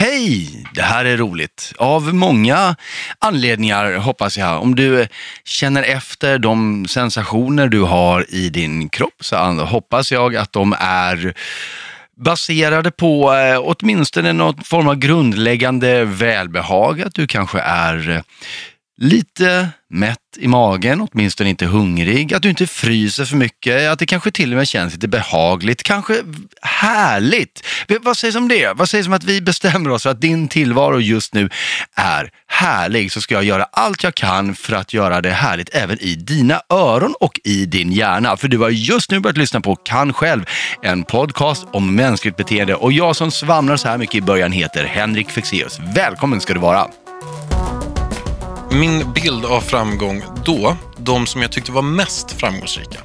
Hej! Det här är roligt. Av många anledningar hoppas jag. Om du känner efter de sensationer du har i din kropp så hoppas jag att de är baserade på eh, åtminstone någon form av grundläggande välbehag. Att du kanske är eh, lite mätt i magen, åtminstone inte hungrig, att du inte fryser för mycket, att det kanske till och med känns lite behagligt, kanske härligt. Vad sägs om det? Vad sägs om att vi bestämmer oss för att din tillvaro just nu är härlig, så ska jag göra allt jag kan för att göra det härligt även i dina öron och i din hjärna. För du har just nu börjat lyssna på Kan själv, en podcast om mänskligt beteende och jag som svamlar så här mycket i början heter Henrik Fexeus. Välkommen ska du vara! Min bild av framgång då, de som jag tyckte var mest framgångsrika,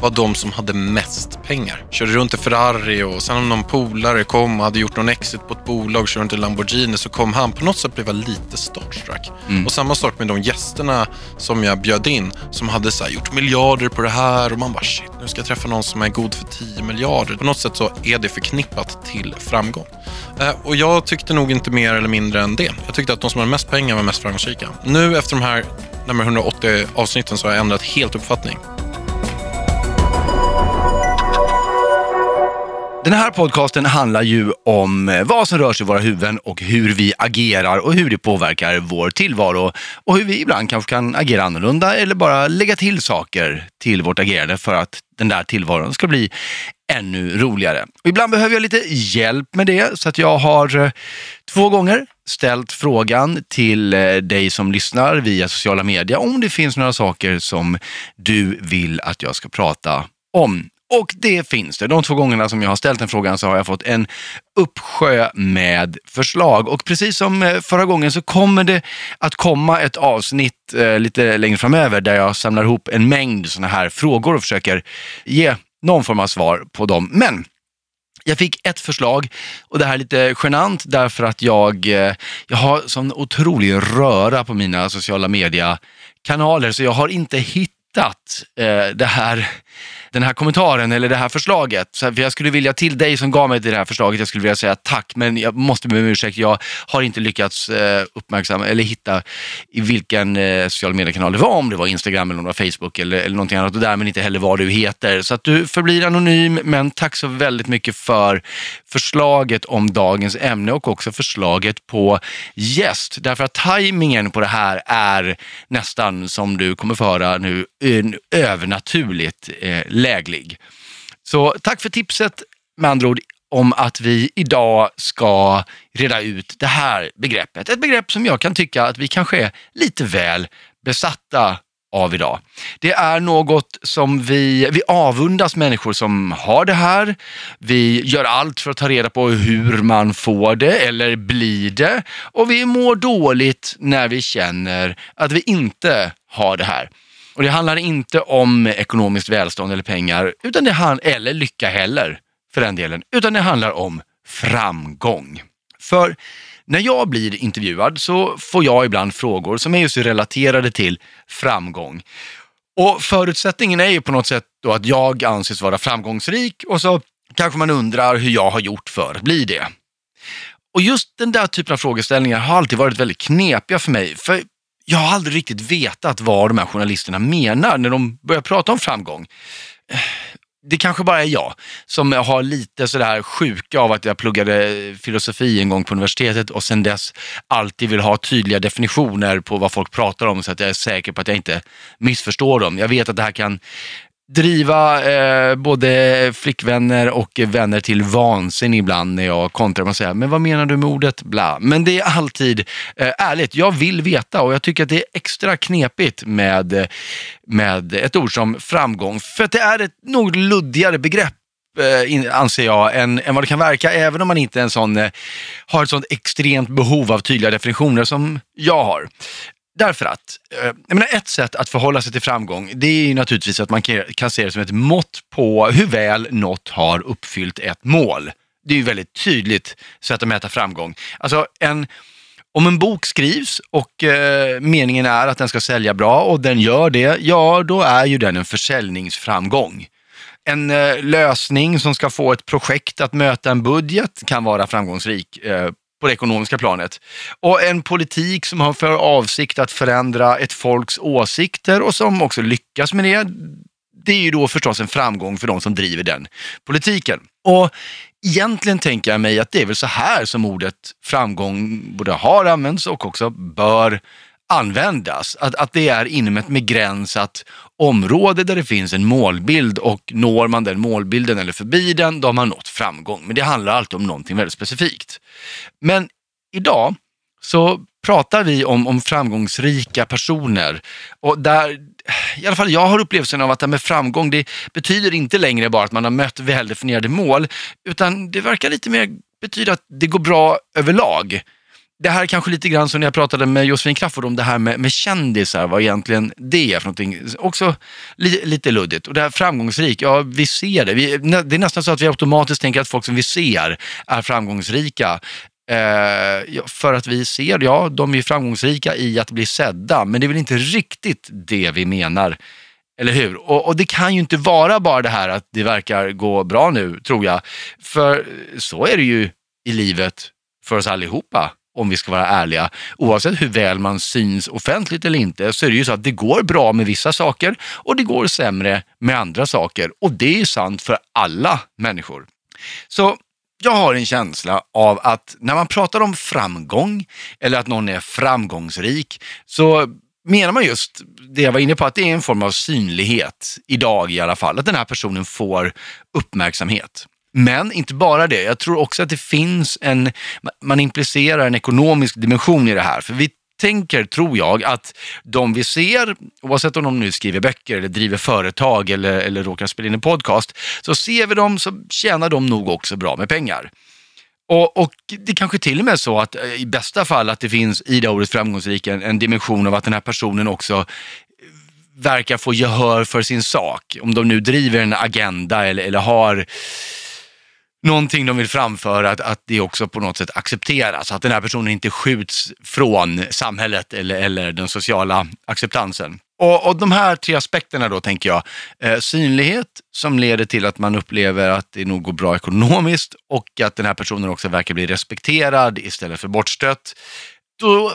var de som hade mest pengar. Körde runt i Ferrari och sen om någon polare kom och hade gjort någon exit på ett bolag, körde runt i Lamborghini, så kom han. På något sätt blev lite starstruck. Mm. Och samma sak med de gästerna som jag bjöd in, som hade så gjort miljarder på det här och man bara shit, nu ska jag träffa någon som är god för 10 miljarder. På något sätt så är det förknippat till framgång. Eh, och jag tyckte nog inte mer eller mindre än det. Jag tyckte att de som hade mest pengar var mest framgångsrika. Nu efter de här närmare 180 avsnitten så har jag ändrat helt uppfattning. Den här podcasten handlar ju om eh, vad som rör sig i våra huvuden och hur vi agerar och hur det påverkar vår tillvaro och hur vi ibland kanske kan agera annorlunda eller bara lägga till saker till vårt agerande för att den där tillvaron ska bli ännu roligare. Och ibland behöver jag lite hjälp med det så att jag har eh, två gånger ställt frågan till eh, dig som lyssnar via sociala medier om det finns några saker som du vill att jag ska prata om. Och det finns det. De två gångerna som jag har ställt den frågan så har jag fått en uppsjö med förslag. Och precis som eh, förra gången så kommer det att komma ett avsnitt eh, lite längre framöver där jag samlar ihop en mängd sådana här frågor och försöker ge någon form av svar på dem. Men jag fick ett förslag och det här är lite genant därför att jag, eh, jag har sån otrolig röra på mina sociala media kanaler så jag har inte hittat eh, det här den här kommentaren eller det här förslaget. Så jag skulle vilja till dig som gav mig det här förslaget, jag skulle vilja säga tack, men jag måste be om ursäkt. Jag har inte lyckats eh, uppmärksamma eller hitta i vilken eh, social mediekanal det var, om det var Instagram eller om det var Facebook eller, eller någonting annat och därmed inte heller vad du heter. Så att du förblir anonym, men tack så väldigt mycket för förslaget om dagens ämne och också förslaget på gäst. Därför att tajmingen på det här är nästan som du kommer få höra nu, eh, övernaturligt eh, läglig. Så tack för tipset med andra ord om att vi idag ska reda ut det här begreppet. Ett begrepp som jag kan tycka att vi kanske är lite väl besatta av idag. Det är något som vi, vi avundas människor som har det här. Vi gör allt för att ta reda på hur man får det eller blir det och vi mår dåligt när vi känner att vi inte har det här. Och det handlar inte om ekonomiskt välstånd eller pengar, utan det hand, eller lycka heller för den delen, utan det handlar om framgång. För när jag blir intervjuad så får jag ibland frågor som är just relaterade till framgång. Och förutsättningen är ju på något sätt då att jag anses vara framgångsrik och så kanske man undrar hur jag har gjort för att bli det. Och just den där typen av frågeställningar har alltid varit väldigt knepiga för mig. För jag har aldrig riktigt vetat vad de här journalisterna menar när de börjar prata om framgång. Eh, det kanske bara är jag som har lite sådär sjuka av att jag pluggade filosofi en gång på universitetet och sen dess alltid vill ha tydliga definitioner på vad folk pratar om så att jag är säker på att jag inte missförstår dem. Jag vet att det här kan driva eh, både flickvänner och vänner till vansinne ibland när jag kontrar med att säga, men vad menar du med ordet bla? Men det är alltid eh, ärligt, jag vill veta och jag tycker att det är extra knepigt med, med ett ord som framgång, för att det är ett något luddigare begrepp eh, anser jag, än, än vad det kan verka, även om man inte en sån, eh, har ett sånt extremt behov av tydliga definitioner som jag har. Därför att, eh, jag menar ett sätt att förhålla sig till framgång, det är ju naturligtvis att man kan se det som ett mått på hur väl något har uppfyllt ett mål. Det är ju väldigt tydligt sätt att mäta framgång. Alltså en, om en bok skrivs och eh, meningen är att den ska sälja bra och den gör det, ja då är ju den en försäljningsframgång. En eh, lösning som ska få ett projekt att möta en budget kan vara framgångsrik eh, på det ekonomiska planet. Och en politik som har för avsikt att förändra ett folks åsikter och som också lyckas med det, det är ju då förstås en framgång för de som driver den politiken. Och egentligen tänker jag mig att det är väl så här som ordet framgång både har använts och också bör användas. Att, att det är inom ett begränsat område där det finns en målbild och når man den målbilden eller förbi den, då har man nått framgång. Men det handlar alltid om någonting väldigt specifikt. Men idag så pratar vi om, om framgångsrika personer och där i alla fall jag har upplevelsen av att det med framgång, det betyder inte längre bara att man har mött väldefinierade mål, utan det verkar lite mer betyda att det går bra överlag det här är kanske lite grann som när jag pratade med Josefin Crafoord om det här med, med kändisar, vad egentligen det är för någonting. Också li, lite luddigt. Och det här framgångsrik, ja vi ser det. Vi, det är nästan så att vi automatiskt tänker att folk som vi ser är framgångsrika. Eh, för att vi ser, ja de är framgångsrika i att bli sedda, men det är väl inte riktigt det vi menar. Eller hur? Och, och, det kan ju inte vara bara det här att det verkar gå bra nu, tror jag. För så är det ju i livet för oss allihopa om vi ska vara ärliga. Oavsett hur väl man syns offentligt eller inte så är det ju så att det går bra med vissa saker och det går sämre med andra saker. Och det är ju sant för alla människor. Så jag har en känsla av att när man pratar om framgång eller att någon är framgångsrik så menar man just det jag var inne på, att det är en form av synlighet idag i alla fall, att den här personen får uppmärksamhet. Men inte bara det, jag tror också att det finns en, man implicerar en ekonomisk dimension i det här. För vi tänker, tror jag, att de vi ser, oavsett om de nu skriver böcker eller driver företag eller, eller råkar spela in en podcast, så ser vi dem så tjänar de nog också bra med pengar. Och, och, det kanske till och med är så att eh, i bästa fall att det finns i det ordet framgångsrik en, en dimension av att den här personen också eh, verkar få gehör för sin sak. Om de nu driver en agenda eller, eller har någonting de vill framföra, att, att det också på något sätt accepteras. Att den här personen inte skjuts från samhället eller, eller den sociala acceptansen. Och, och de här tre aspekterna då tänker jag, eh, synlighet som leder till att man upplever att det nog går bra ekonomiskt och att den här personen också verkar bli respekterad istället för bortstött. Då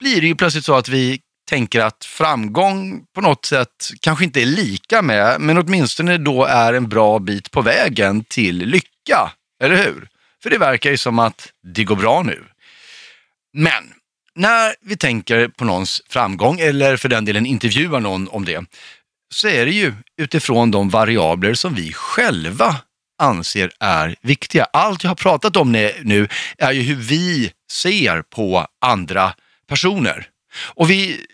blir det ju plötsligt så att vi tänker att framgång på något sätt kanske inte är lika med, men åtminstone då är en bra bit på vägen till lycka. Eller hur? För det verkar ju som att det går bra nu. Men när vi tänker på någons framgång, eller för den delen intervjuar någon om det, så är det ju utifrån de variabler som vi själva anser är viktiga. Allt jag har pratat om nu är ju hur vi ser på andra personer. Och vi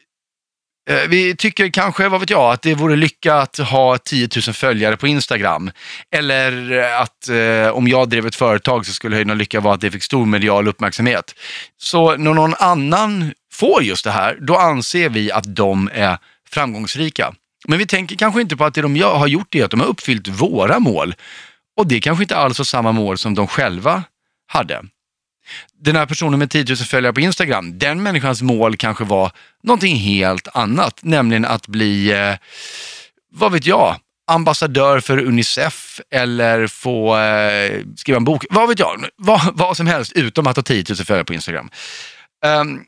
Eh, vi tycker kanske, vad vet jag, att det vore lycka att ha 10 000 följare på Instagram. Eller eh, att eh, om jag drev ett företag så skulle höjden av lycka vara att det fick stor medial uppmärksamhet. Så när någon annan får just det här, då anser vi att de är framgångsrika. Men vi tänker kanske inte på att det de har gjort är att de har uppfyllt våra mål. Och det kanske inte alls är samma mål som de själva hade den här personen med 10 000 följare på Instagram, den människans mål kanske var någonting helt annat, nämligen att bli, eh, vad vet jag, ambassadör för Unicef eller få eh, skriva en bok. Vad vet jag, vad, vad som helst utom att ha 10 000 följare på Instagram. Um,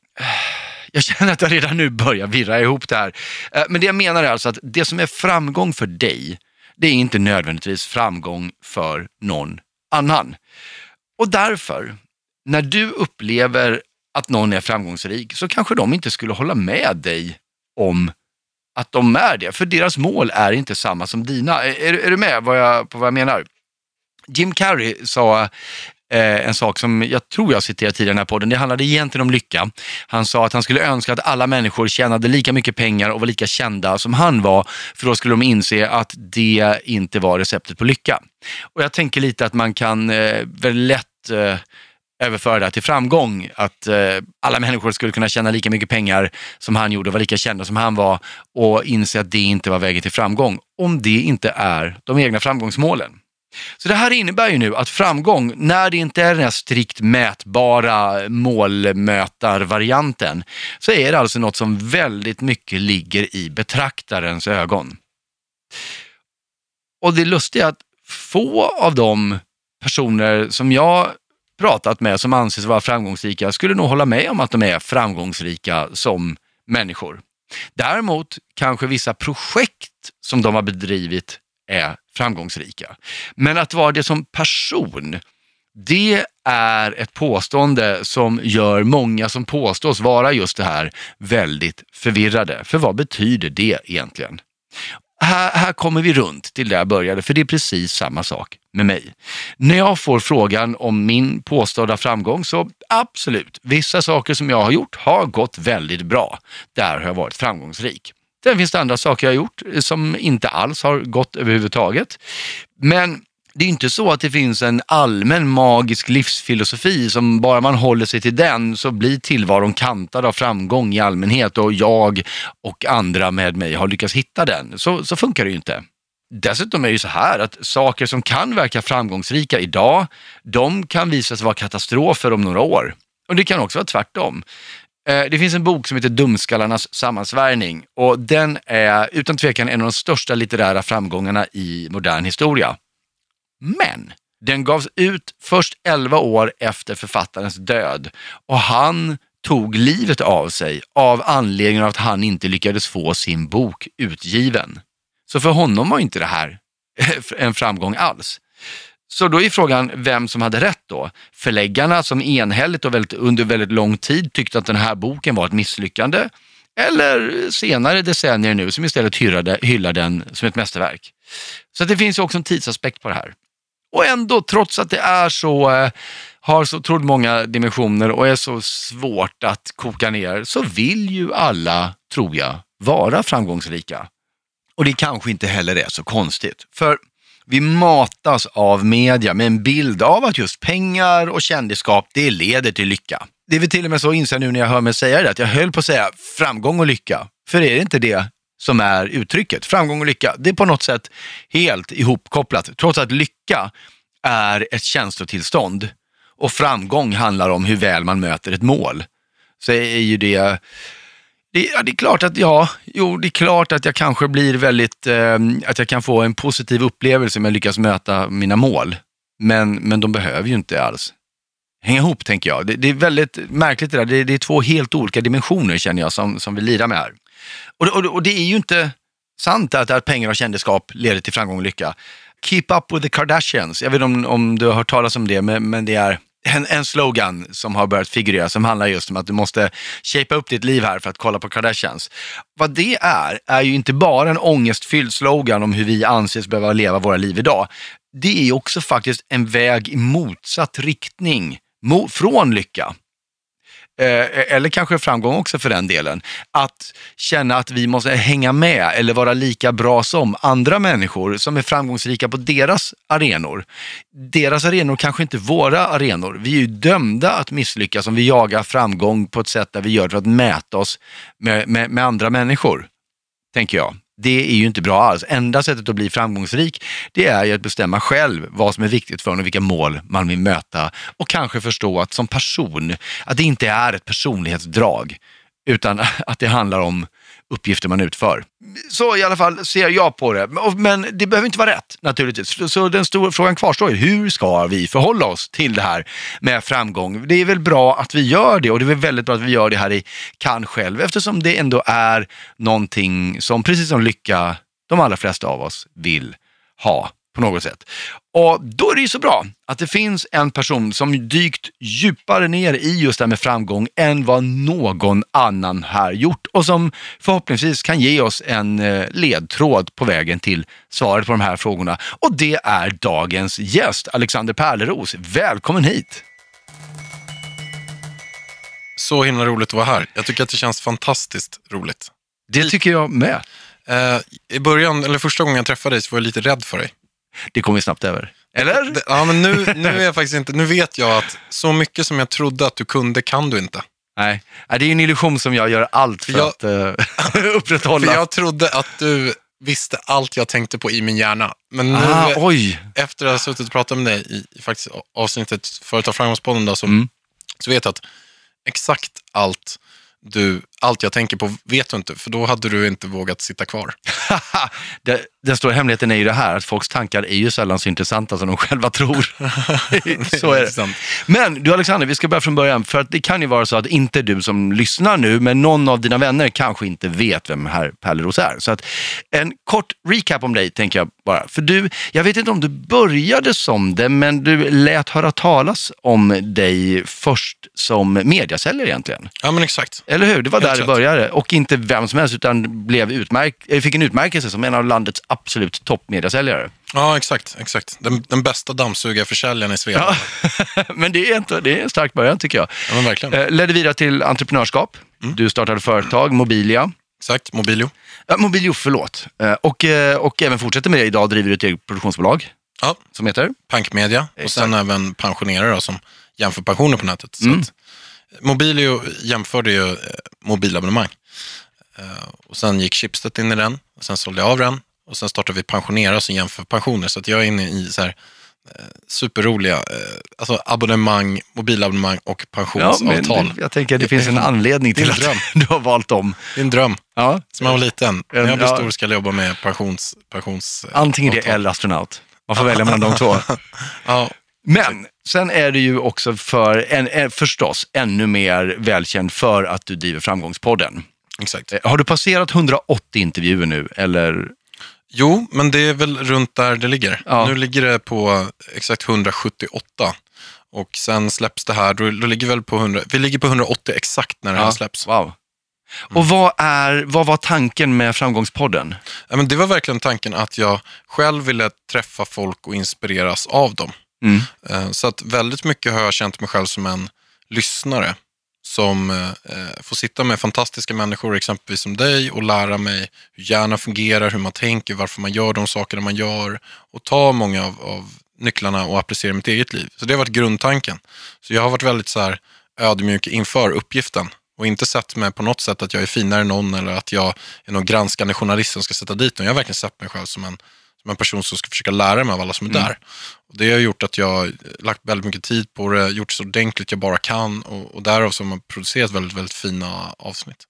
jag känner att jag redan nu börjar virra ihop det här. Uh, men det jag menar är alltså att det som är framgång för dig, det är inte nödvändigtvis framgång för någon annan. Och därför när du upplever att någon är framgångsrik så kanske de inte skulle hålla med dig om att de är det. För deras mål är inte samma som dina. Är, är du med vad jag, på vad jag menar? Jim Carrey sa eh, en sak som jag tror jag citerade tidigare i den här podden. Det handlade egentligen om lycka. Han sa att han skulle önska att alla människor tjänade lika mycket pengar och var lika kända som han var. För då skulle de inse att det inte var receptet på lycka. Och jag tänker lite att man kan eh, väldigt lätt eh, överföra det till framgång. Att eh, alla människor skulle kunna tjäna lika mycket pengar som han gjorde och vara lika kända som han var och inse att det inte var vägen till framgång. Om det inte är de egna framgångsmålen. Så det här innebär ju nu att framgång, när det inte är den här strikt mätbara målmötarvarianten, så är det alltså något som väldigt mycket ligger i betraktarens ögon. Och det lustiga är att få av de personer som jag pratat med som anses vara framgångsrika skulle nog hålla med om att de är framgångsrika som människor. Däremot kanske vissa projekt som de har bedrivit är framgångsrika. Men att vara det som person, det är ett påstående som gör många som påstås vara just det här väldigt förvirrade. För vad betyder det egentligen? Här, här kommer vi runt till där jag började, för det är precis samma sak med mig. När jag får frågan om min påstådda framgång så absolut, vissa saker som jag har gjort har gått väldigt bra. Där har jag varit framgångsrik. Sen finns det andra saker jag har gjort eh, som inte alls har gått överhuvudtaget. Men det är inte så att det finns en allmän magisk livsfilosofi som bara man håller sig till den så blir tillvaron kantad av framgång i allmänhet och jag och andra med mig har lyckats hitta den. Så, så funkar det ju inte. Dessutom är det ju så här att saker som kan verka framgångsrika idag, de kan visa sig vara katastrofer om några år. Och det kan också vara tvärtom. Eh, det finns en bok som heter Dumskallarnas sammansvärjning och den är utan tvekan en av de största litterära framgångarna i modern historia. Men den gavs ut först 11 år efter författarens död och han tog livet av sig av anledningen av att han inte lyckades få sin bok utgiven. Så för honom var inte det här en framgång alls. Så då är frågan vem som hade rätt då? Förläggarna som enhälligt och väldigt, under väldigt lång tid tyckte att den här boken var ett misslyckande eller senare decennier nu som istället hyllade, hyllar den som ett mästerverk. Så det finns också en tidsaspekt på det här. Och ändå, trots att det är så, eh, har så otroligt många dimensioner och är så svårt att koka ner, så vill ju alla, tror jag, vara framgångsrika. Och det kanske inte heller är så konstigt. För vi matas av media med en bild av att just pengar och kändisskap, det leder till lycka. Det är väl till och med så, inser nu när jag hör mig säga det, att jag höll på att säga framgång och lycka. För är det inte det som är uttrycket? Framgång och lycka, det är på något sätt helt ihopkopplat. Trots att lycka är ett känslotillstånd och framgång handlar om hur väl man möter ett mål. Så är ju det det, ja, det är klart att, ja, jo, det är klart att jag kanske blir väldigt, eh, att jag kan få en positiv upplevelse om jag lyckas möta mina mål. Men, men de behöver ju inte alls hänga ihop, tänker jag. Det, det är väldigt märkligt det där. Det, det, är två helt olika dimensioner, känner jag, som, som vi lirar med här. Och, och, och det är ju inte sant att, att pengar och kändisskap leder till framgång och lycka. Keep up with the Kardashians. Jag vet inte om, om du har hört talas om det, men, men det är en, en slogan som har börjat figurera som handlar just om att du måste shapea upp ditt liv här för att kolla på Kardashians. Vad det är, är ju inte bara en ångestfylld slogan om hur vi anses behöva leva våra liv idag. Det är också faktiskt en väg i motsatt riktning från lycka. Eh, eh, eller kanske framgång också för den delen, att känna att vi måste hänga med eller vara lika bra som andra människor som är framgångsrika på deras arenor. Deras arenor kanske inte våra arenor. Vi är ju dömda att misslyckas om vi jagar framgång på ett sätt där vi gör det för att mäta oss med, med, med andra människor, tänker jag det är ju inte bra alls. Enda sättet att bli framgångsrik, det är ju att bestämma själv vad som är viktigt för en och vilka mål man vill möta och kanske förstå att som person, att det inte är ett personlighetsdrag, utan att det handlar om uppgifter man utför. Så i alla fall ser jag på det. Men det behöver inte vara rätt naturligtvis. Så den stora frågan kvarstår ju, hur ska vi förhålla oss till det här med framgång? Det är väl bra att vi gör det och det är väl väldigt bra att vi gör det här i Kan själv eftersom det ändå är någonting som, precis som lycka, de allra flesta av oss vill ha på något sätt. Och då är det ju så bra att det finns en person som dykt djupare ner i just det här med framgång än vad någon annan här gjort och som förhoppningsvis kan ge oss en eh, ledtråd på vägen till svaret på de här frågorna. Och det är dagens gäst, Alexander Pärleros. Välkommen hit! Så himla roligt att vara här. Jag tycker att det känns fantastiskt roligt. Det tycker jag med. Uh, I början, eller första gången jag träffade dig så var jag lite rädd för dig. Det kommer snabbt över. Eller? Ja, men nu, nu är jag faktiskt inte, nu vet jag att så mycket som jag trodde att du kunde, kan du inte. Nej, det är en illusion som jag gör allt för jag, att uh, upprätthålla. För jag trodde att du visste allt jag tänkte på i min hjärna. Men nu, ah, oj. efter att ha suttit och pratat med dig i, i faktiskt avsnittet Företag Framgångspodden, så, mm. så vet jag att exakt allt du allt jag tänker på vet du inte, för då hade du inte vågat sitta kvar. det, den stora hemligheten är ju det här att folks tankar är ju sällan så intressanta som de själva tror. så är det. Men du Alexander, vi ska börja från början. För att det kan ju vara så att inte du som lyssnar nu, men någon av dina vänner kanske inte vet vem herr Pärleros är. Så att en kort recap om dig tänker jag bara. För du, jag vet inte om du började som det, men du lät höra talas om dig först som mediasäljare egentligen. Ja, men exakt. Eller hur? Det var där. Började. Och inte vem som helst, utan blev utmärk eh, fick en utmärkelse som en av landets absolut toppmediasäljare. Ja, exakt. exakt. Den, den bästa dammsugarförsäljaren i Svea. Ja. Ja. Men det är, inte, det är en stark början tycker jag. men verkligen. Eh, ledde vidare till entreprenörskap. Du startade företag, Mobilia. Exakt, Mobilio. Ja, Mobilio, förlåt. Eh, och, och även fortsätter med det. Idag driver du ett eget produktionsbolag Ja, som heter? Pankmedia och sen även pensionärer då, som jämför pensioner på nätet. Så att, Mobilio jämförde ju eh, mobilabonnemang. Eh, och sen gick Schibsted in i den, och sen sålde jag av den och sen startade vi Pensionera som jämför pensioner. Så att jag är inne i så här, eh, superroliga alltså abonnemang, mobilabonnemang och pensionsavtal. jag tänker att det finns en anledning till att du har valt dem. Det är en dröm. Ja. Som jag var liten. När jag blir Ja. stor ska jag jobba med pensions... pensions Antingen det eller astronaut. Man får välja mellan de två. Ja, Men sen är du ju också för, en, förstås, ännu mer välkänd för att du driver Framgångspodden. exakt. Eh, Har du passerat 180 intervjuer nu, eller? Jo, men det är väl runt där det ligger. Ja. Nu ligger det på exakt 178. Och sen släpps det här, då, då ligger väl på 100, vi ligger på 180 exakt när det här släpps. Wow. Och vad, är, vad var tanken med Framgångspodden? Ja, men det var verkligen tanken att jag själv ville träffa folk och inspireras av dem. Mm. Eh, så att väldigt mycket har jag känt mig själv som en lyssnare som eh, eh, får sitta med fantastiska människor, exempelvis som dig, och lära mig hur hjärnan fungerar, hur man tänker, varför man gör de sakerna man gör och ta många av, av nycklarna och applicera i mitt eget liv. Så det har varit grundtanken. Så jag har varit väldigt så här ödmjuk inför uppgiften och inte sett mig på något sätt att jag är finare än någon eller att jag är någon granskande journalist som ska sätta dit någon. Jag har verkligen sett mig själv som en, som en person som ska försöka lära mig av alla som är där. Och det har gjort att jag har lagt väldigt mycket tid på det, gjort så ordentligt jag bara kan och, och därav så har man producerat väldigt, väldigt fina avsnitt.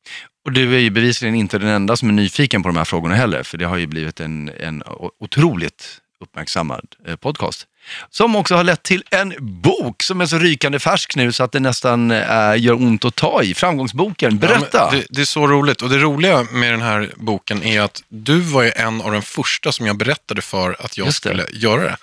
Och du är ju bevisligen inte den enda som är nyfiken på de här frågorna heller, för det har ju blivit en, en otroligt uppmärksammad eh, podcast. Som också har lett till en bok som är så rykande färsk nu så att det nästan eh, gör ont att ta i. Framgångsboken, berätta! Ja, det, det är så roligt och det roliga med den här boken är att du var ju en av de första som jag berättade för att jag skulle göra det.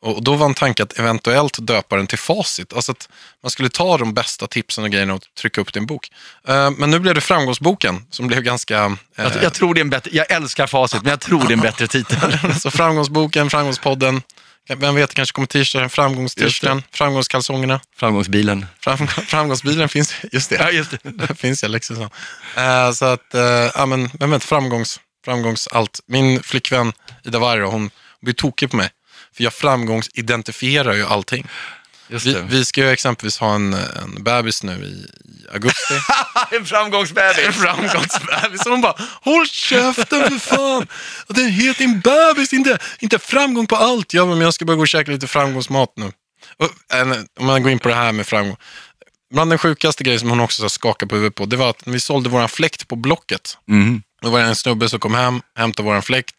Och då var en tanke att eventuellt döpa den till Facit. Alltså att man skulle ta de bästa tipsen och grejerna och trycka upp en bok. Eh, Men nu blev det Framgångsboken som blev ganska... eh, jag, jag tror det är en bättre, jag älskar facit, men jag tror det är en bättre titel. Så Framgångsboken, Framgångspodden, vem vet, det kanske kommer t-shirten, Framgångskalsongerna, Framgångsbilen. fram, Framgångsbilen finns, just det. Ja, just det. Det finns jag liksom så. Eh, så att, eh, ja men, vem vet, framgångs, framgångs allt. Min flickvän Ida Varg, hon blir tokig på mig. För jag framgångsidentifierar ju allting. Vi, det. vi ska ju exempelvis ha en, en bebis nu i, i augusti. en framgångsbebis! En framgångsbebis. Och hon bara, håll käften för fan! Den heter en bebis, inte, inte framgång på allt. Ja, men jag ska bara gå och käka lite framgångsmat nu. Och, en, om man går in på det här med framgång. Bland den sjukaste grejen som hon också skakade på huvudet på, det var att när vi sålde våran fläkt på Blocket. Mm. Då var det en snubbe som kom hem, hämtade våran fläkt.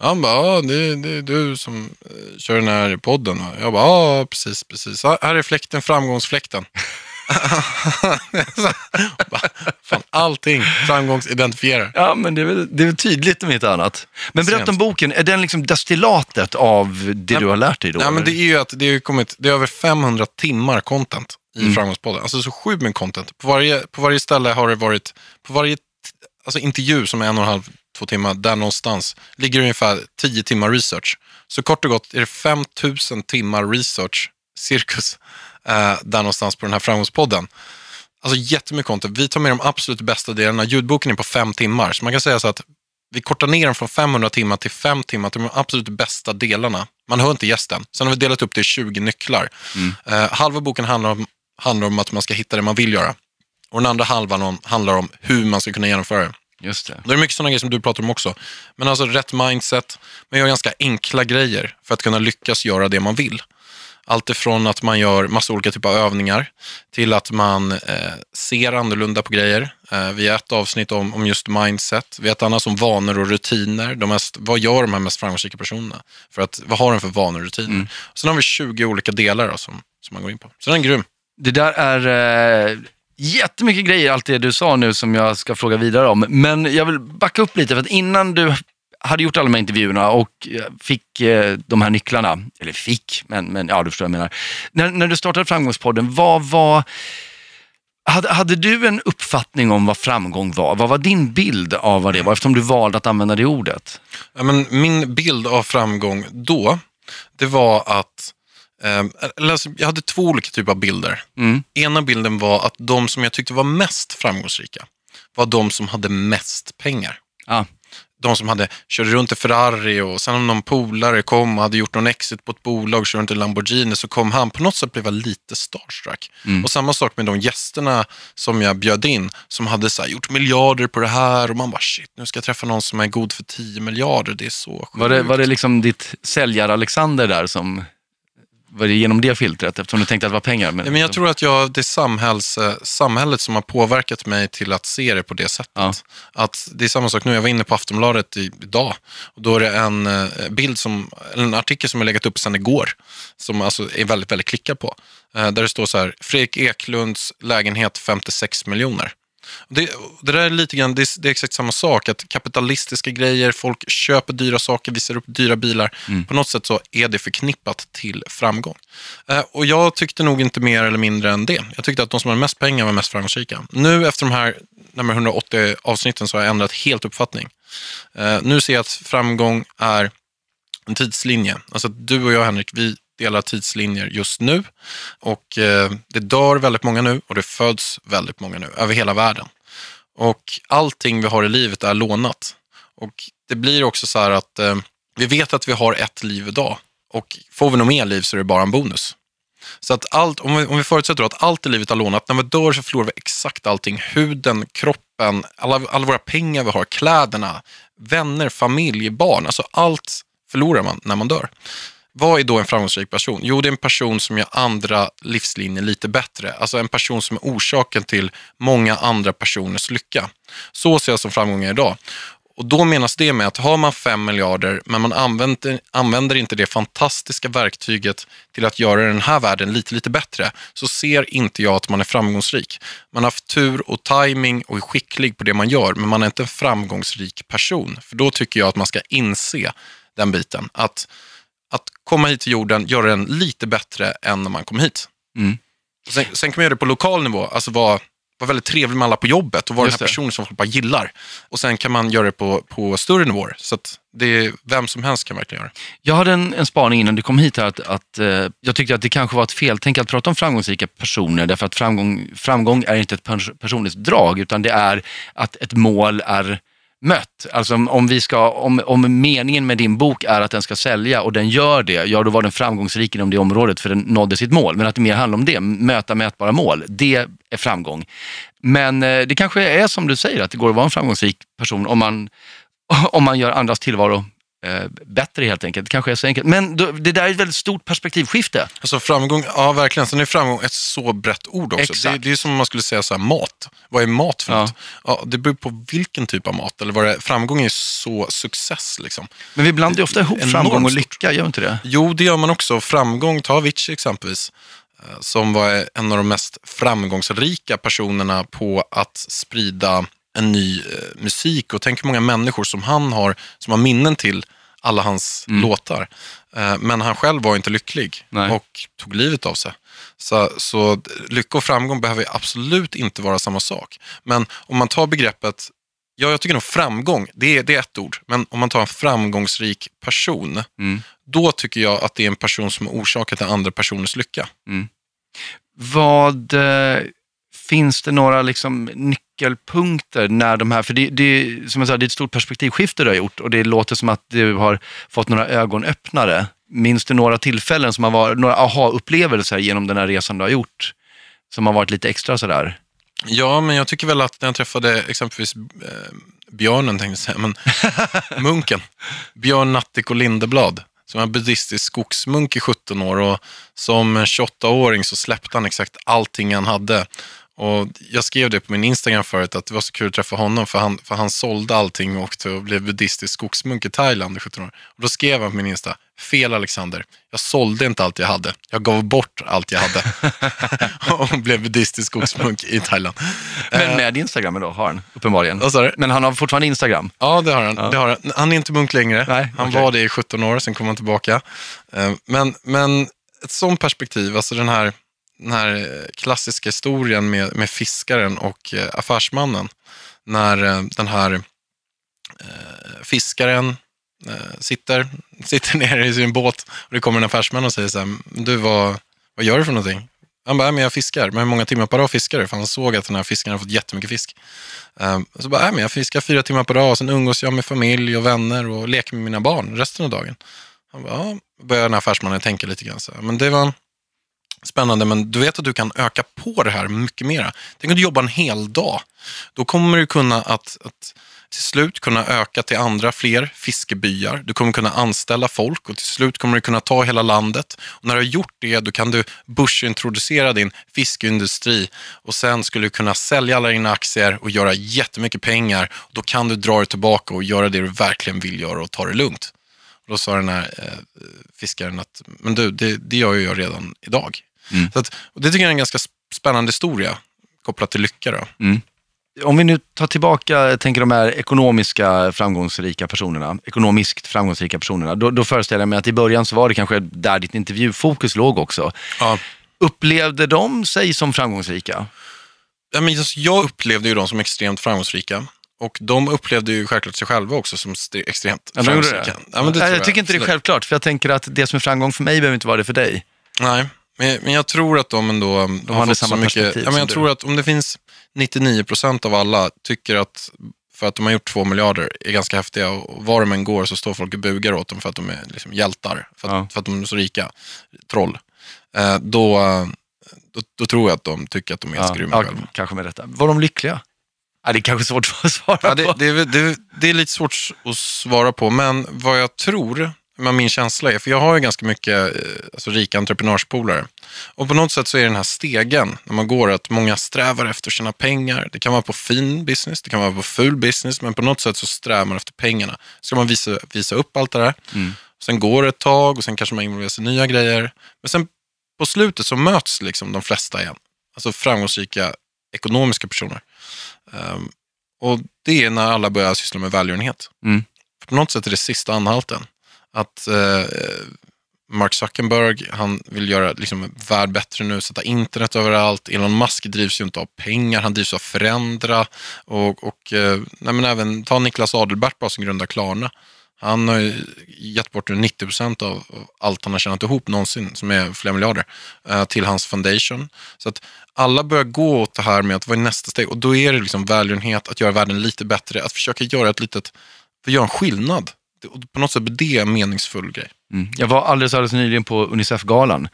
Han bara, ja, det, det är du som eh, kör den här podden. va?" Jag bara, ja, precis, precis. Ja, Här är fläkten, framgångsfläkten. Bara, fan, allting framgångsidentifierar. Ja, men det är, väl, det är väl tydligt om inte annat. Men berätta om boken, är den liksom destillatet av det du har lärt dig då? Ja, men det är ju att det ju kommit, det är över 500 timmar content i Mm. Framgångspodden. Alltså så sjukt med content. På varje, på varje ställe har det varit, på varje alltså intervju som är en och en halv, två timmar, där någonstans ligger ungefär 10 timmar research. Så kort och gott är det 5000 timmar research, cirkus, eh, där någonstans på den här Framgångspodden. Alltså jättemycket content. Vi tar med de absolut bästa delarna. Ljudboken är på fem timmar, så man kan säga så att vi kortar ner den från 500 timmar till 5 timmar till de absolut bästa delarna. Man hör inte gästen. Sen har vi delat upp det i 20 nycklar. Eh, halva boken handlar om, handlar om att man ska hitta det man vill göra. Och den andra halvan om, handlar om hur man ska kunna genomföra det. Just det. Det är mycket sådana grejer som du pratar om också. Men alltså rätt mindset, men gör ganska enkla grejer för att kunna lyckas göra det man vill. Allt ifrån att man gör massa olika typer av övningar till att man eh, ser annorlunda på grejer. Eh, vi har ett avsnitt om, om just mindset. Vi har ett annat om vanor och rutiner. De mest, vad gör de här mest framgångsrika personerna? För att, vad har de för vanor och rutiner? Mm. Sen har vi 20 olika delar då, som, som man går in på. Så den är grym. Det där är eh, jättemycket grejer, allt det du sa nu som jag ska fråga vidare om. Men jag vill backa upp lite, för att innan du hade gjort alla de här intervjuerna och eh, fick eh, de här nycklarna, eller fick, men, men ja du förstår vad jag menar. När, när du startade Framgångspodden, vad var hade, hade du en uppfattning om vad framgång var? Vad var din bild av vad det var, eftersom du valde att använda det ordet? Ja, men min bild av framgång då, det var att eh, alltså, jag hade två olika typer av bilder. Mm. Ena bilden var att de som jag tyckte var mest framgångsrika var de som hade mest pengar. Ah de som hade körde runt i Ferrari och sen om någon polare kom och hade gjort någon exit på ett bolag och körde runt i Lamborghini så kom han. På något sätt blev jag lite starstruck. Mm. Och samma sak med de gästerna som jag bjöd in som hade så här, gjort miljarder på det här och man bara shit, nu ska jag träffa någon som är god för 10 miljarder. Det är så sjukt. Var det, var det liksom ditt säljar-Alexander där som var det genom det filtret eftersom du tänkte att det var pengar? Men, men jag tror att jag, det är samhälls, eh, samhället som har påverkat mig till att se det på det sättet. Ja. Att det är samma sak nu, jag var inne på Aftonbladet idag och då är det en eh, bild som, en artikel som jag legat upp sedan igår som alltså är väldigt, väldigt klickad på. Eh, där det står så här, Fredrik Eklunds lägenhet 56 miljoner. Det, det där är lite grann, det det är, exakt samma sak, att kapitalistiska grejer, folk köper dyra saker, visar upp dyra bilar. Mm. På något sätt så är det förknippat till framgång. Eh, och jag tyckte nog inte mer eller mindre än det. Jag tyckte att de som hade mest pengar var mest framgångsrika. Nu efter de här närmare 180 avsnitten så har jag ändrat helt uppfattning. Eh, nu ser jag att framgång är en tidslinje. Alltså du och jag Henrik, vi delar tidslinjer just nu. Och eh, det dör väldigt många nu och det föds väldigt många nu över hela världen. Och allting vi har i livet är lånat. Och det blir också så här att eh, vi vet att vi har ett liv idag och får vi något mer liv så är det bara en bonus. Så att allt, om vi, om vi förutsätter att allt i livet är lånat, när vi dör så förlorar vi exakt allting. Huden, kroppen, alla, alla våra pengar vi har, kläderna, vänner, familj, barn. Alltså allt förlorar man när man dör. Vad är då en framgångsrik person? Jo, det är en person som gör andra livslinjer lite bättre. Alltså en person som är orsaken till många andra personers lycka. Så ser jag som framgångar idag. Och då menas det med att har man fem miljarder men man använder, använder inte det fantastiska verktyget till att göra den här världen lite, lite bättre så ser inte jag att man är framgångsrik. Man har haft tur och timing och är skicklig på det man gör men man är inte en framgångsrik person. För då tycker jag att man ska inse den biten. Att att komma hit till jorden, göra den lite bättre än när man kom hit. Mm. Sen, sen, kan man göra det på lokal nivå, alltså vara var väldigt trevlig med alla på jobbet och vara den här personen som folk bara gillar. Och sen kan man göra det på, på större nivåer. Så att det är, vem som helst kan verkligen göra det. Jag hade en, en spaning innan du kom hit här, att, att eh, jag tyckte att det kanske var ett feltänk att prata om framgångsrika personer, därför att framgång, framgång är inte ett personligt drag, utan det är att ett mål är mött. Alltså om, vi ska, om, om meningen med din bok är att den ska sälja och den gör det, ja då var den framgångsrik inom det området för den nådde sitt mål. Men att det mer handlar om det, möta mätbara mål, det är framgång. Men eh, det kanske är som du säger, att det går att vara en framgångsrik person om man, om man gör andras tillvaro bättre helt enkelt. Det kanske är så enkelt. Men det där är ett väldigt stort perspektivskifte. Alltså framgång, ja verkligen. Sen är framgång ett så brett ord också. Det, det, är som om man skulle säga så här, mat. Vad är mat för ja. något? Ja, det beror på vilken typ av mat. Eller vad det, framgång är så success. Liksom. Men vi blandar ju ofta ihop framgång och lycka, gör inte det? Jo, det gör man också. Framgång, ta Avicii exempelvis eh, som var en av de mest framgångsrika personerna på att sprida en ny eh, musik och tänk hur många människor som han har som har minnen till alla hans mm. låtar. Eh, men han själv var inte lycklig Nej. och tog livet av sig. Så, så lycka och framgång behöver absolut inte vara samma sak. Men om man tar begreppet, ja jag tycker nog framgång, det är, det är ett ord, men om man tar en framgångsrik person, mm. då tycker jag att det är en person som är orsaken till andra personers lycka. Mm. Vad eh, finns det några liksom nyckelpunkter när de här, för det, det, som jag sa, det är ett stort perspektivskifte du har gjort och det låter som att du har fått några ögonöppnare. Minns du några tillfällen som har varit, några aha-upplevelser genom den här resan du har gjort? Som har varit lite extra sådär? Ja, men jag tycker väl att när jag träffade exempelvis eh, björnen, tänkte jag säga, men munken, Björn Natthik och Lindeblad, som var buddhistisk skogsmunk i 17 år och som 28-åring så släppte han exakt allting han hade. Och jag skrev det på min Instagram förut att det var så kul att träffa honom för han, för han sålde allting och åkte och blev buddhistisk skogsmunk i Thailand i 17 år. Och då skrev han på min Insta, fel Alexander, jag sålde inte allt jag hade, jag gav bort allt jag hade. och blev buddhistisk skogsmunk i Thailand. Men med Instagram då har han uppenbarligen. Men han har fortfarande Instagram. Ja, det har han. Ja. Det har han. han är inte munk längre. Nej, han okej. var det i 17 år, sen kom han tillbaka. Eh, Men, men ett sånt perspektiv, alltså den här, den här eh, klassiska historien med, med fiskaren och eh, affärsmannen. När eh, den här eh, fiskaren eh, sitter, sitter nere i sin båt och det kommer en affärsman och säger så här, du vad, vad gör du för någonting? Han bara, men jag fiskar. Men hur många timmar per dag fiskar du? För han såg att den här fiskaren har fått jättemycket fisk. Um, så bara, men jag fiskar fyra timmar per dag och sen umgås jag med familj och vänner och leker med mina barn resten av dagen. Han bara, ja, börjar den här affärsmannen tänka lite grann så här, men det var spännande, men du vet att du kan öka på det här mycket mera. Tänk om du jobbar en hel dag. Då kommer du kunna att, att till slut kunna öka till andra fler fiskebyar. Du kommer kunna anställa folk och till slut kommer du kunna ta hela landet. Och när du har gjort det, då kan du börsintroducera din fiskeindustri och sen skulle du kunna sälja alla dina aktier och göra jättemycket pengar. Då kan du dra dig tillbaka och göra det du verkligen vill göra och ta det lugnt. Och då sa den här eh, fiskaren att, men du, det, det gör ju jag redan idag. Mm. Så att, och det tycker jag är en ganska spännande historia kopplat till lycka. Då. Om vi nu tar tillbaka, jag tänker de här ekonomiska framgångsrika personerna, ekonomiskt framgångsrika personerna, då, då föreställer jag mig att i början så var det kanske där ditt intervjufokus låg också. Ja. Upplevde de sig som framgångsrika? Ja, men just, jag upplevde ju dem som extremt framgångsrika. Och de upplevde ju självklart sig själva också som extremt Ja, framgångsrika. det. Ja, men det Nej, tror jag tycker inte det är självklart, för jag tänker att det som är framgång för mig behöver inte vara det för dig. Nej, men, men jag tror att de ändå de har hade samma så mycket... Ja, men jag som tror att om det finns 99 procent av alla tycker att för att de har gjort två miljarder är ganska häftiga och var de än går så står folk och bugar åt dem för att de är liksom hjältar, för att, Ja. för att de är så rika. Troll. Eh, då, då, då tror jag att de tycker att de är ganska grymma ja, själva. kanske med detta. Var de lyckliga? Ja, det är kanske svårt att svara Ja, det, på. det, det, det är lite svårt att svara på, men vad jag tror, vad min känsla är, för jag har ju ganska mycket eh, alltså, rika entreprenörspolare. Och på något sätt så är den här stegen, när man går, att många strävar efter tjäna pengar. Det kan vara på fin business, det kan vara på ful business, men på något sätt så strävar man efter pengarna. Ska man visa, visa upp allt det där. Mm. Sen går det ett tag och sen kanske man involverar sig i nya grejer. Men sen på slutet så möts liksom de flesta igen. Alltså framgångsrika ekonomiska personer. Ehm, och det är när alla börjar syssla med välgörenhet. Mm. För på något sätt är det sista anhalten. Att eh, Mark Zuckerberg, han vill göra liksom, värld bättre nu, sätta internet överallt. Elon Musk drivs ju inte av pengar, han drivs av förändra. Och, och eh, nej, men även ta Niklas Adelbert bara som grundar Klarna. Han har ju gett bort 90 procent av allt han har tjänat ihop någonsin, som är flera miljarder, eh, till hans foundation. Så att alla börjar gå åt det här med att vad är nästa steg? Och då är det liksom välgörenhet, att göra världen lite bättre, att försöka göra ett litet, för att göra en skillnad. På något sätt blir det en meningsfull grej. Mm. Jag var alldeles, alldeles nyligen på Unicef-galan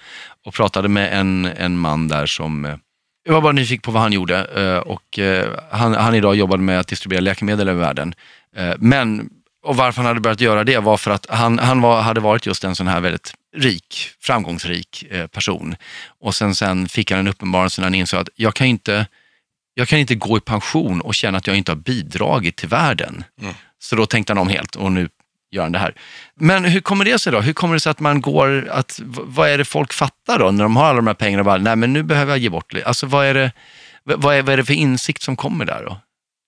och pratade med en, en man där som eh, jag var bara nyfiken på vad han gjorde eh, och eh, han, han idag jobbade med att distribuera läkemedel över världen. Men, och varför han hade börjat göra det var för att han, han var, hade varit just en sån här väldigt rik, framgångsrik person. Och sen, sen fick han en uppenbarelse när han insåg att jag kan inte, jag kan inte gå i pension och känna att jag inte har bidragit till världen. Mm. Så då tänkte han om helt och nu gör han det här. Men hur kommer det sig då? Hur kommer det sig att man går, att, vad är det folk fattar då när de har alla de här pengarna och bara, nej men nu behöver jag ge bort lite. Alltså vad är det, vad är, vad är det för insikt som kommer där då?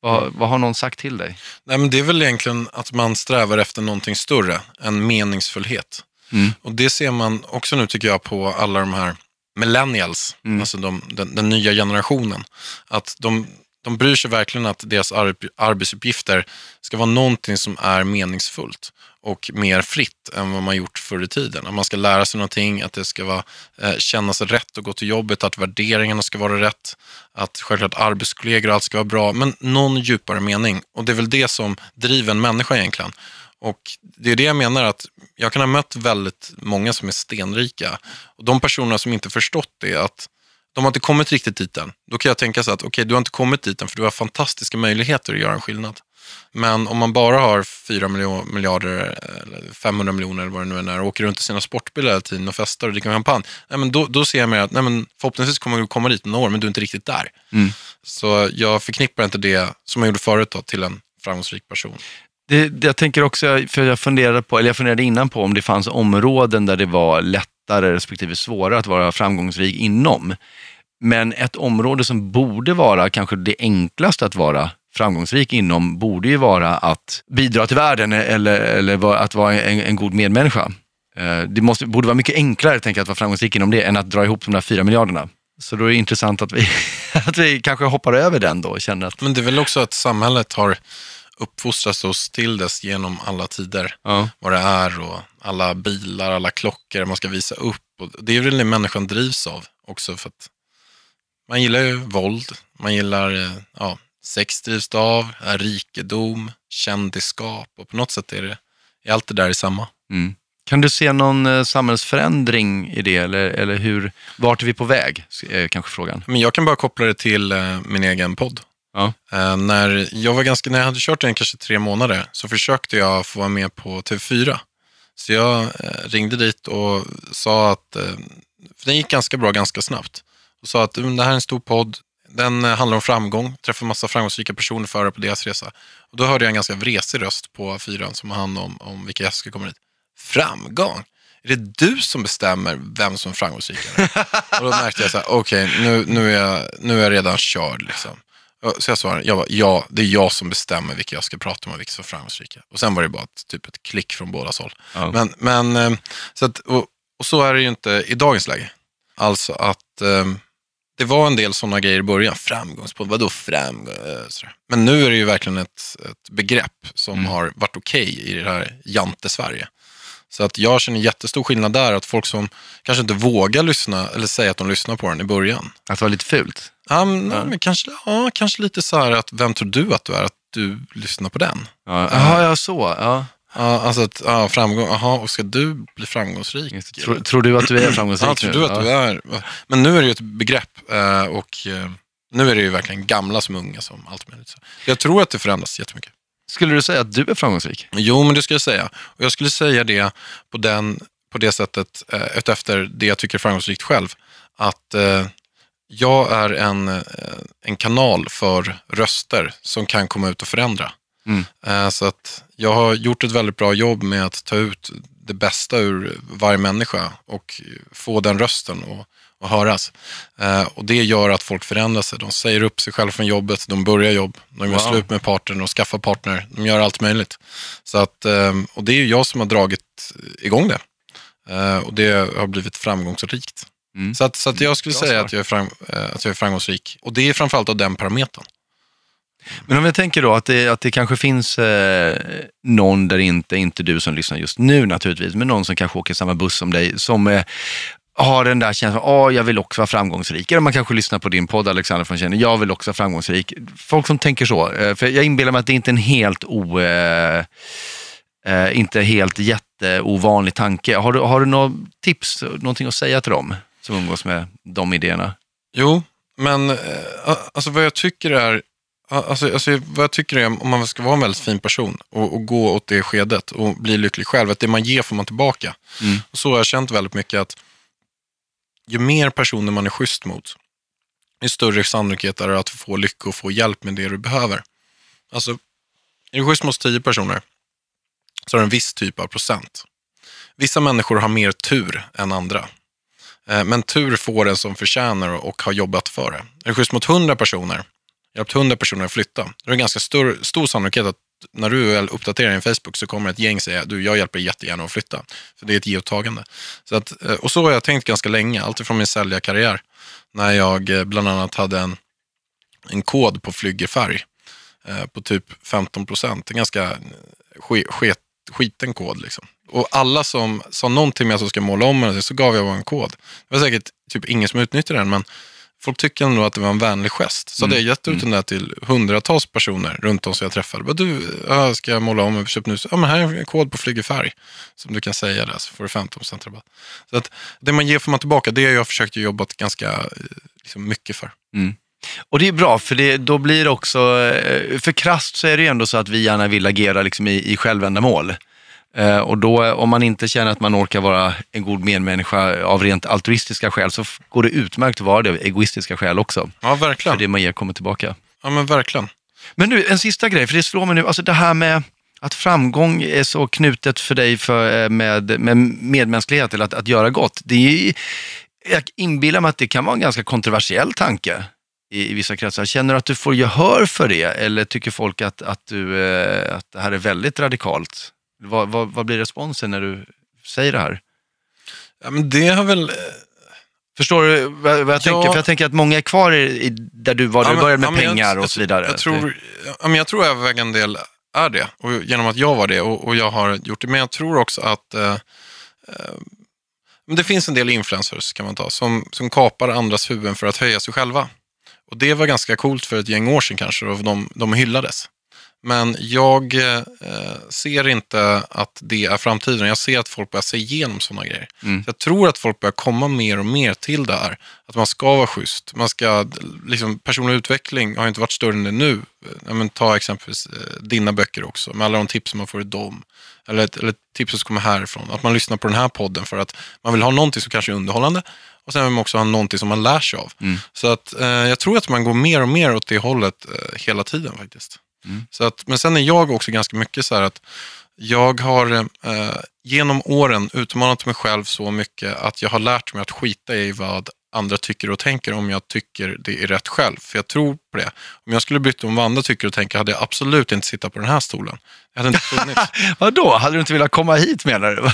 Vad, vad har någon sagt till dig? Nej, men det är väl egentligen att man strävar efter någonting större, en meningsfullhet. Mm. Och det ser man också nu tycker jag på alla de här millennials, Mm. alltså de, den, den nya generationen. Att de, de bryr sig verkligen att deras arbetsuppgifter ska vara någonting som är meningsfullt och mer fritt än vad man gjort förr i tiden. Att man ska lära sig någonting, att det ska vara, eh, kännas rätt att gå till jobbet, att värderingarna ska vara rätt, att självklart arbetskollegor och allt ska vara bra, men någon djupare mening. Och det är väl det som driver en människa egentligen. Och det är det jag menar att jag kan ha mött väldigt många som är stenrika. Och de personerna som inte förstått det, att de har inte kommit riktigt dit än. Då kan jag tänka så att okej, du har inte kommit dit än för du har fantastiska möjligheter att göra en skillnad. Men om man bara har 4 miljarder, eller 500 miljoner eller vad det nu är, och åker runt i sina sportbilar hela tiden och festar och dricker champagne, nej, men då, då ser jag mer att nej, men förhoppningsvis kommer du komma dit några år, men du är inte riktigt där. Mm. Så jag förknippar inte det, som jag gjorde förut, då, till en framgångsrik person. Det, det, jag tänker också, för jag funderade, på, eller jag funderade innan på om det fanns områden där det var lättare respektive svårare att vara framgångsrik inom. Men ett område som borde vara kanske det enklaste att vara framgångsrik inom borde ju vara att bidra till världen eller, eller att vara en, en god medmänniska. Eh, det måste, borde vara mycket enklare tänker jag, att vara framgångsrik inom det än att dra ihop de där fyra miljarderna. Så då är det intressant att vi, att vi kanske hoppar över den då och känner att... Men det är väl också att samhället har uppfostrat oss till dess genom alla tider. Ja. Vad det är och alla bilar, alla klockor man ska visa upp. Och det är väl det människan drivs av också för att man gillar ju våld, man gillar eh, ja, sex drivs av, rikedom, kändisskap och på något sätt är, det, är allt det där samma. Mm. Kan du se någon eh, samhällsförändring i det eller, eller hur, vart är vi på väg? Är kanske frågan. Men jag kan bara koppla det till eh, min egen podd. Ja. Eh, när, jag var ganska, när jag hade kört den kanske tre månader så försökte jag få vara med på TV4. Så jag eh, ringde dit och sa att, eh, för den gick ganska bra ganska snabbt, och sa att det här är en stor podd, den eh, handlar om framgång, träffar massa framgångsrika personer före på deras resa. Och då hörde jag en ganska vresig röst på fyran som har hand om, om vilka gäster som kommer hit. Framgång? Är det du som bestämmer vem som är framgångsrikare? och då märkte jag så här, okej, okay, nu, nu, är jag, nu är jag redan körd. Liksom. Så jag svarade, jag bara, ja, det är jag som bestämmer vilka jag ska prata med och vilka som är framgångsrika. Och sen var det bara ett, typ ett klick från båda håll. Ja. Men, men eh, så att, och, och, så är det ju inte i dagens läge. Alltså att um, det var en del sådana grejer i början. Framgångspodd, vadå framgång? Eh, Men nu är det ju verkligen ett, ett begrepp som mm. har varit okej okay i det här jante-Sverige. Så att jag känner jättestor skillnad där, att folk som kanske inte vågar lyssna eller säga att de lyssnar på den i början. Att det var lite fult? Ja, men, ja. men kanske, ja, kanske lite så här att vem tror du att du är, att du lyssnar på den? Ja, Aha, ja så. Ja. Ja, alltså att, ja, framgång, jaha, och ska du bli framgångsrik? Tror, tror, du att du är framgångsrik? ja, tror du att du är? Men nu är det ju ett begrepp eh, och eh, nu är det ju verkligen gamla som unga som allt möjligt. Jag tror att det förändras jättemycket. Skulle du säga att du är framgångsrik? Jo, men det skulle jag säga. Och jag skulle säga det på, den, på det sättet, eh, efter det jag tycker är framgångsrikt själv. Att eh, jag är en, eh, en kanal för röster som kan komma ut och förändra. Mm. Eh, så att jag har gjort ett väldigt bra jobb med att ta ut det bästa ur varje människa och få den rösten och, och höras. Eh, och det gör att folk förändrar sig. De säger upp sig själva från jobbet, de börjar jobb, de gör wow. slut med partnern och skaffar partner. De gör allt möjligt. Så att, och det är jag som har dragit igång det. Och det har blivit framgångsrikt. Mm. Så, att, så att jag skulle säga att jag, är fram, att jag är framgångsrik. Och det är framförallt av den parametern. Men om jag tänker då att det, att det kanske finns eh, någon där inte, inte du som lyssnar just nu naturligtvis, men någon som kanske åker samma buss som dig, som eh, har den där känslan, åh, jag vill också vara framgångsrik. Eller man kanske lyssnar på din podd, Alexander von Känner, jag vill också vara framgångsrik. Folk som tänker så, eh, för jag inbillar mig att det inte är en helt o... Eh, eh, inte helt jätteovanlig tanke. Har du, har du några tips, någonting att säga till dem som umgås med de idéerna? Jo, men eh, alltså vad jag tycker är Alltså, alltså, vad jag tycker är, om man ska vara en väldigt fin person och, och, gå åt det skedet och bli lycklig själv, att det man ger får man tillbaka. Mm. Och så har jag känt väldigt mycket att ju mer personer man är schysst mot, ju större sannolikhet är det att få lycka och få hjälp med det du behöver. Alltså, är du schysst mot tio personer så har du en viss typ av procent. Vissa människor har mer tur än andra. Eh, men tur får den som förtjänar och har jobbat för det. Är du schysst mot hundra personer hjälpt hundra personer att flytta. Då är det ganska stor, stor sannolikhet att när du väl uppdaterar din Facebook så kommer ett gäng säga du, jag hjälper jättegärna att flytta. För det är ett ge och tagande. Så att, eh, och så har jag tänkt ganska länge, alltifrån min säljarkarriär. När jag eh, bland annat hade en, en kod på flygerfärg eh, på typ 15 procent. En ganska sket, skiten kod. Liksom. Och alla som sa någonting med att jag ska måla om så gav jag bara en kod. Det var säkert typ ingen som utnyttjade den, men folk tycker ändå att det var en vänlig gest. Så mm. hade jag gett ut mm. den där till hundratals personer runt om som jag träffade. Bara, du, jag ska måla om och köpa nu. Ja, men här är en kod på Flygerfärg som du kan säga där så får du 15 rabatt. Så att det man ger får man tillbaka. Det har jag försökt jobba ganska liksom, mycket för. Mm. Och det är bra, för det, då blir det också, eh, för krasst så är det ju ändå så att vi gärna vill agera liksom i, i självändamål. Eh, och då, om man inte känner att man orkar vara en god medmänniska av rent altruistiska skäl, så går det utmärkt att vara det av egoistiska skäl också. Ja, För verkligen. det man ger kommer tillbaka. Ja, men verkligen. Men nu, en sista grej, för det slår mig nu, alltså det här med att framgång är så knutet för dig för, eh, med, med medmänsklighet, eller att, att göra gott. Det är, jag inbillar mig att det kan vara en ganska kontroversiell tanke i, i vissa kretsar. Känner du att du får gehör för det, eller tycker folk att, att, du, eh, att det här är väldigt radikalt? Vad, vad, vad blir responsen när du säger det här? Ja, men det har väl... Förstår du vad, jag tänker? För jag tänker att många är kvar i, där du var, Ja, du började med ja, pengar jag, och så vidare. Jag tror, ja, men jag tror övervägande del är det, och genom att jag var det och, och jag har gjort det. Men jag tror också att eh, eh, det finns en del influencers kan man ta, som, som kapar andras huvuden för att höja sig själva. Och det var ganska coolt för ett gäng år sedan kanske, och de, de hyllades. Men jag eh, ser inte att det är framtiden. Jag ser att folk börjar se igenom sådana grejer. Mm. Så jag tror att folk börjar komma mer och mer till det här. Att man ska vara schysst. Man ska, liksom, personlig utveckling har inte varit större än det nu. Men ta exempelvis eh, dina böcker också, med alla de tips som man får i dem. Eller, eller tipset som kommer härifrån. Att man lyssnar på den här podden för att man vill ha någonting som kanske är underhållande. Och sen vill man också ha någonting som man lär sig av. Mm. Så att, eh, jag tror att man går mer och mer åt det hållet eh, hela tiden faktiskt. Mm. Så att, men sen är jag också ganska mycket så här att jag har eh, genom åren utmanat mig själv så mycket att jag har lärt mig att skita i vad andra tycker och tänker om jag tycker det är rätt själv. För jag tror på det. Om jag skulle bryta om vad andra tycker och tänker hade jag absolut inte sitta på den här stolen. Jag hade inte funnits. Vadå, hade du inte velat komma hit menar du?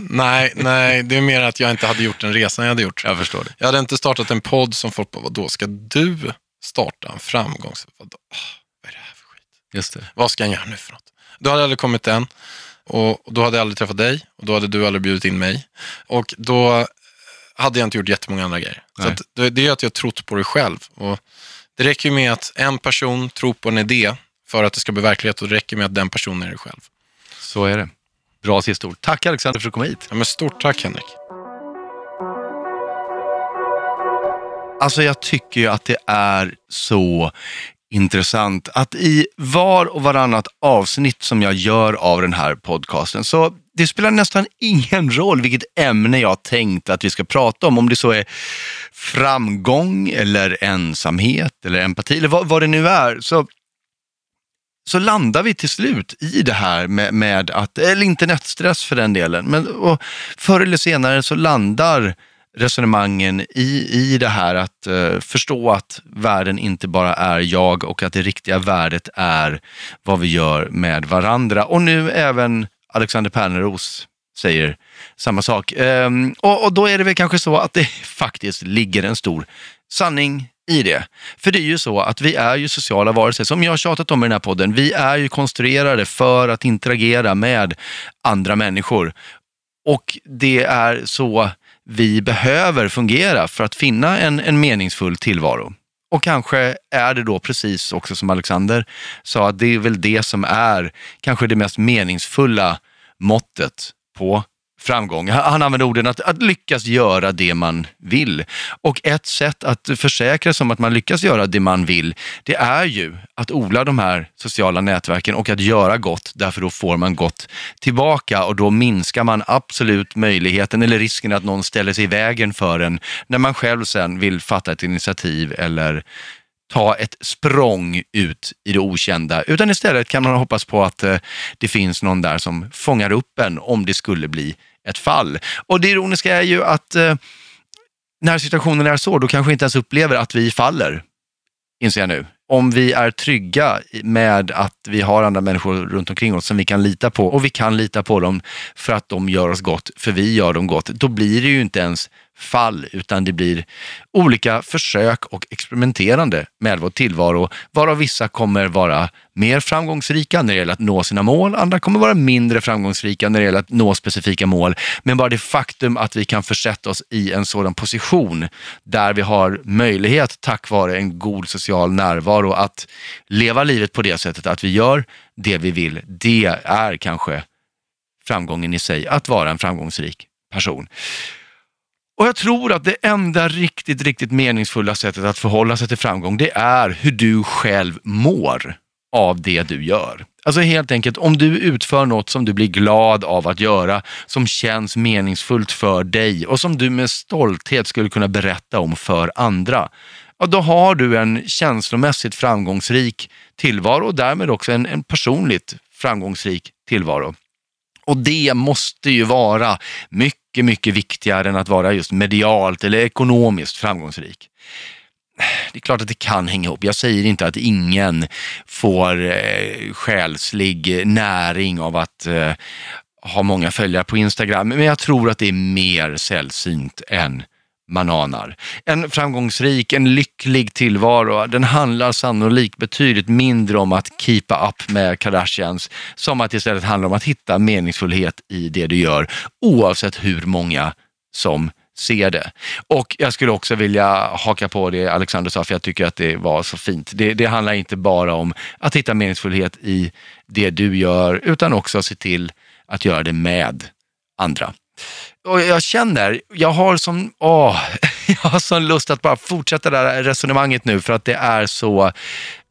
nej, nej, det är mer att jag inte hade gjort den resan jag hade gjort. Jag förstår det. Jag hade inte startat en podd som folk bara, vadå, ska du starta en framgångs... Vadå? Ah, Vad är det här för skit? Just det. Vad ska jag göra nu för något? Då hade jag aldrig kommit än. Och då hade jag aldrig träffat dig. Och då hade du aldrig bjudit in mig. Och då hade jag inte gjort jättemånga andra grejer. Så Nej. att det, är att jag trott på det själv. Och det räcker ju med att en person tror på en idé för att det ska bli verklighet. Och det räcker med att den personen är det själv. Så är det. Bra sista ord. Tack Alexander för att du kom hit. Ja, men stort tack Henrik. Alltså jag tycker ju att det är så intressant att i var och varannat avsnitt som jag gör av den här podcasten så det spelar nästan ingen roll vilket ämne jag tänkt att vi ska prata om. Om det så är framgång eller ensamhet eller empati eller vad, vad det nu är. Så så landar vi till slut i det här med, med att, eller internetstress för den delen, men och förr eller senare så landar resonemangen i, i det här att eh, förstå att världen inte bara är jag och att det riktiga värdet är vad vi gör med varandra. Och nu även Alexander Perneros säger samma sak. Ehm, och, och då är det väl kanske så att det faktiskt ligger en stor sanning i det. För det är ju så att vi är ju sociala varelser, som jag har tjatat om i den här podden. Vi är ju konstruerade för att interagera med andra människor. Och det är så vi behöver fungera för att finna en, en meningsfull tillvaro. Och kanske är det då precis också som Alexander sa, att det är väl det som är kanske det mest meningsfulla måttet på framgång. Han använder orden att, att lyckas göra det man vill. Och ett sätt att försäkra sig om att man lyckas göra det man vill, det är ju att odla de här sociala nätverken och att göra gott, därför då får man gott tillbaka och då minskar man absolut möjligheten eller risken att någon ställer sig i vägen för en när man själv sen vill fatta ett initiativ eller ta ett språng ut i det okända, utan istället kan man hoppas på att eh, det finns någon där som fångar upp en om det skulle bli ett fall. Och det ironiska är ju att eh, när situationen är så, då kanske vi inte ens upplever att vi faller, inser jag nu. Om vi är trygga med att vi har andra människor runt omkring oss som vi kan lita på och vi kan lita på dem för att de gör oss gott, för vi gör dem gott, då blir det ju inte ens fall, utan det blir olika försök och experimenterande med vår tillvaro, varav vissa kommer vara mer framgångsrika när det gäller att nå sina mål, andra kommer vara mindre framgångsrika när det gäller att nå specifika mål. Men bara det faktum att vi kan försätta oss i en sådan position där vi har möjlighet, tack vare en god social närvaro, att leva livet på det sättet att vi gör det vi vill, det är kanske framgången i sig, att vara en framgångsrik person. Och jag tror att det enda riktigt, riktigt meningsfulla sättet att förhålla sig till framgång, det är hur du själv mår av det du gör. Alltså helt enkelt, om du utför något som du blir glad av att göra, som känns meningsfullt för dig och som du med stolthet skulle kunna berätta om för andra, ja, då har du en känslomässigt framgångsrik tillvaro och därmed också en, en personligt framgångsrik tillvaro. Och det måste ju vara mycket, mycket viktigare än att vara just medialt eller ekonomiskt framgångsrik. Det är klart att det kan hänga ihop. Jag säger inte att ingen får eh, själslig näring av att eh, ha många följare på Instagram, men jag tror att det är mer sällsynt än man anar. En framgångsrik, en lycklig tillvaro, den handlar sannolikt betydligt mindre om att keepa up med Kardashians, som att istället handlar om att hitta meningsfullhet i det du gör, oavsett hur många som ser det. Och jag skulle också vilja haka på det Alexander sa, för jag tycker att det var så fint. Det, det handlar inte bara om att hitta meningsfullhet i det du gör, utan också se till att göra det med andra och jag känner, jag har sån, åh, jag har sån lust att bara fortsätta det här resonemanget nu för att det är så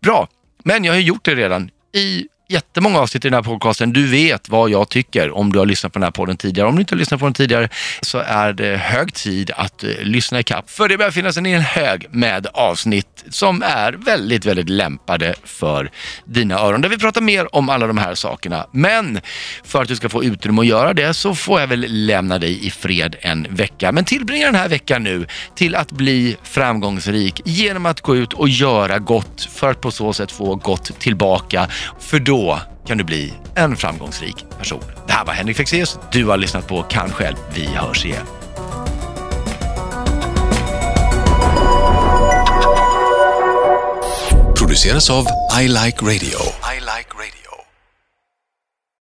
bra. Men jag har gjort det redan i jättemånga avsnitt i den här podcasten. Du vet vad jag tycker om du har lyssnat på den här podden tidigare. Om du inte har lyssnat på den tidigare så är det hög tid att uh, lyssna ikapp. För det börjar finnas en hel hög med avsnitt som är väldigt, väldigt lämpade för dina öron. Där vi pratar mer om alla de här sakerna. Men för att du ska få utrymme att göra det så får jag väl lämna dig i fred en vecka. Men tillbringa den här veckan nu till att bli framgångsrik genom att gå ut och göra gott för att på så sätt få gott tillbaka. För då då kan du bli en framgångsrik person. Det här var Henrik Fexeus. Du har lyssnat på Kan själv. Vi hörs igen. Produceras av I Like Radio.